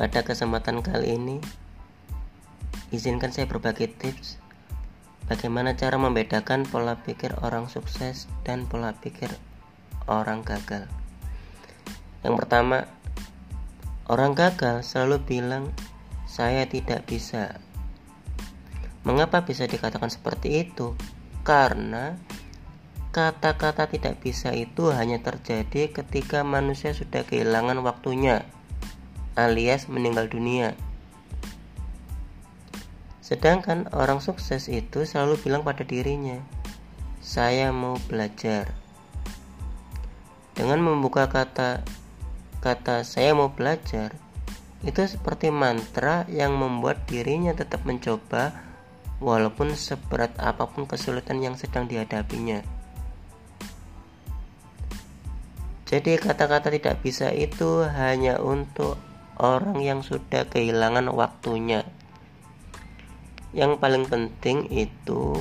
Pada kesempatan kali ini, izinkan saya berbagi tips bagaimana cara membedakan pola pikir orang sukses dan pola pikir orang gagal. Yang pertama, orang gagal selalu bilang, "Saya tidak bisa." Mengapa bisa dikatakan seperti itu? Karena kata-kata tidak bisa itu hanya terjadi ketika manusia sudah kehilangan waktunya, alias meninggal dunia. Sedangkan orang sukses itu selalu bilang pada dirinya, "Saya mau belajar." Dengan membuka kata kata "saya mau belajar", itu seperti mantra yang membuat dirinya tetap mencoba walaupun seberat apa pun kesulitan yang sedang dihadapinya. Jadi kata-kata tidak bisa itu hanya untuk orang yang sudah kehilangan waktunya. Yang paling penting itu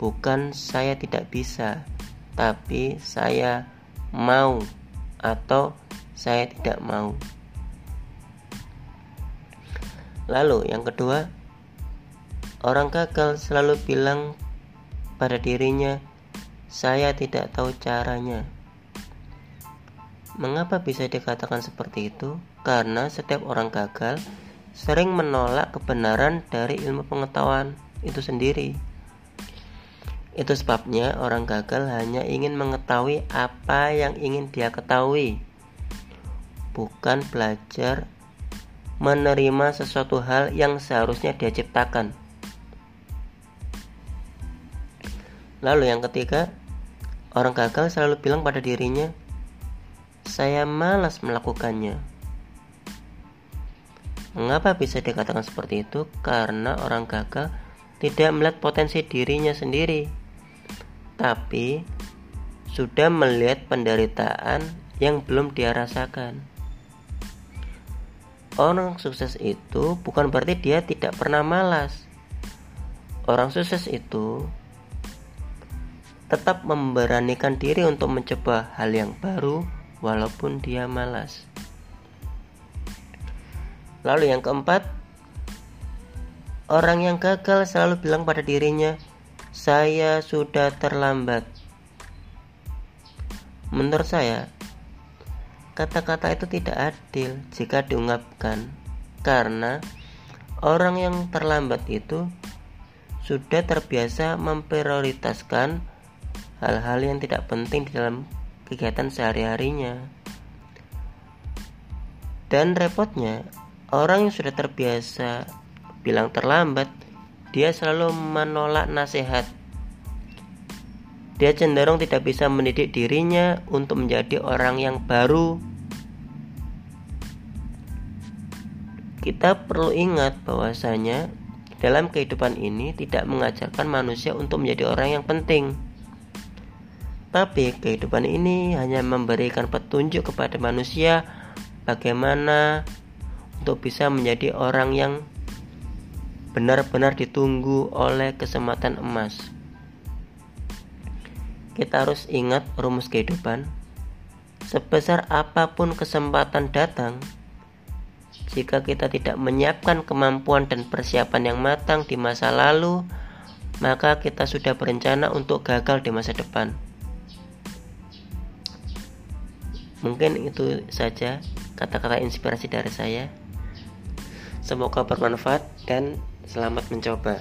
bukan saya tidak bisa, tapi saya mau atau saya tidak mau. Lalu yang kedua, Orang gagal selalu bilang pada dirinya, "Saya tidak tahu caranya." Mengapa bisa dikatakan seperti itu? Karena setiap orang gagal sering menolak kebenaran dari ilmu pengetahuan itu sendiri. Itu sebabnya orang gagal hanya ingin mengetahui apa yang ingin dia ketahui, bukan belajar menerima sesuatu hal yang seharusnya dia ciptakan. Lalu yang ketiga, orang gagal selalu bilang pada dirinya, saya malas melakukannya. Mengapa bisa dikatakan seperti itu? Karena orang gagal tidak melihat potensi dirinya sendiri, tapi sudah melihat penderitaan yang belum dia rasakan. Orang sukses itu bukan berarti dia tidak pernah malas. Orang sukses itu tetap memberanikan diri untuk mencoba hal yang baru walaupun dia malas. Lalu yang keempat, orang yang gagal selalu bilang pada dirinya, "Saya sudah terlambat." Menurut saya, kata-kata itu tidak adil jika diungkapkan karena orang yang terlambat itu sudah terbiasa memprioritaskan hal-hal yang tidak penting di dalam kegiatan sehari-harinya. Dan repotnya, orang yang sudah terbiasa bilang terlambat, dia selalu menolak nasihat. Dia cenderung tidak bisa mendidik dirinya untuk menjadi orang yang baru. Kita perlu ingat bahwasanya dalam kehidupan ini tidak mengajarkan manusia untuk menjadi orang yang penting tapi kehidupan ini hanya memberikan petunjuk kepada manusia bagaimana untuk bisa menjadi orang yang benar-benar ditunggu oleh kesempatan emas. Kita harus ingat rumus kehidupan. Sebesar apa pun kesempatan datang, jika kita tidak menyiapkan kemampuan dan persiapan yang matang di masa lalu, maka kita sudah berencana untuk gagal di masa depan. Mungkin itu saja kata-kata inspirasi dari saya. Semoga bermanfaat dan selamat mencoba.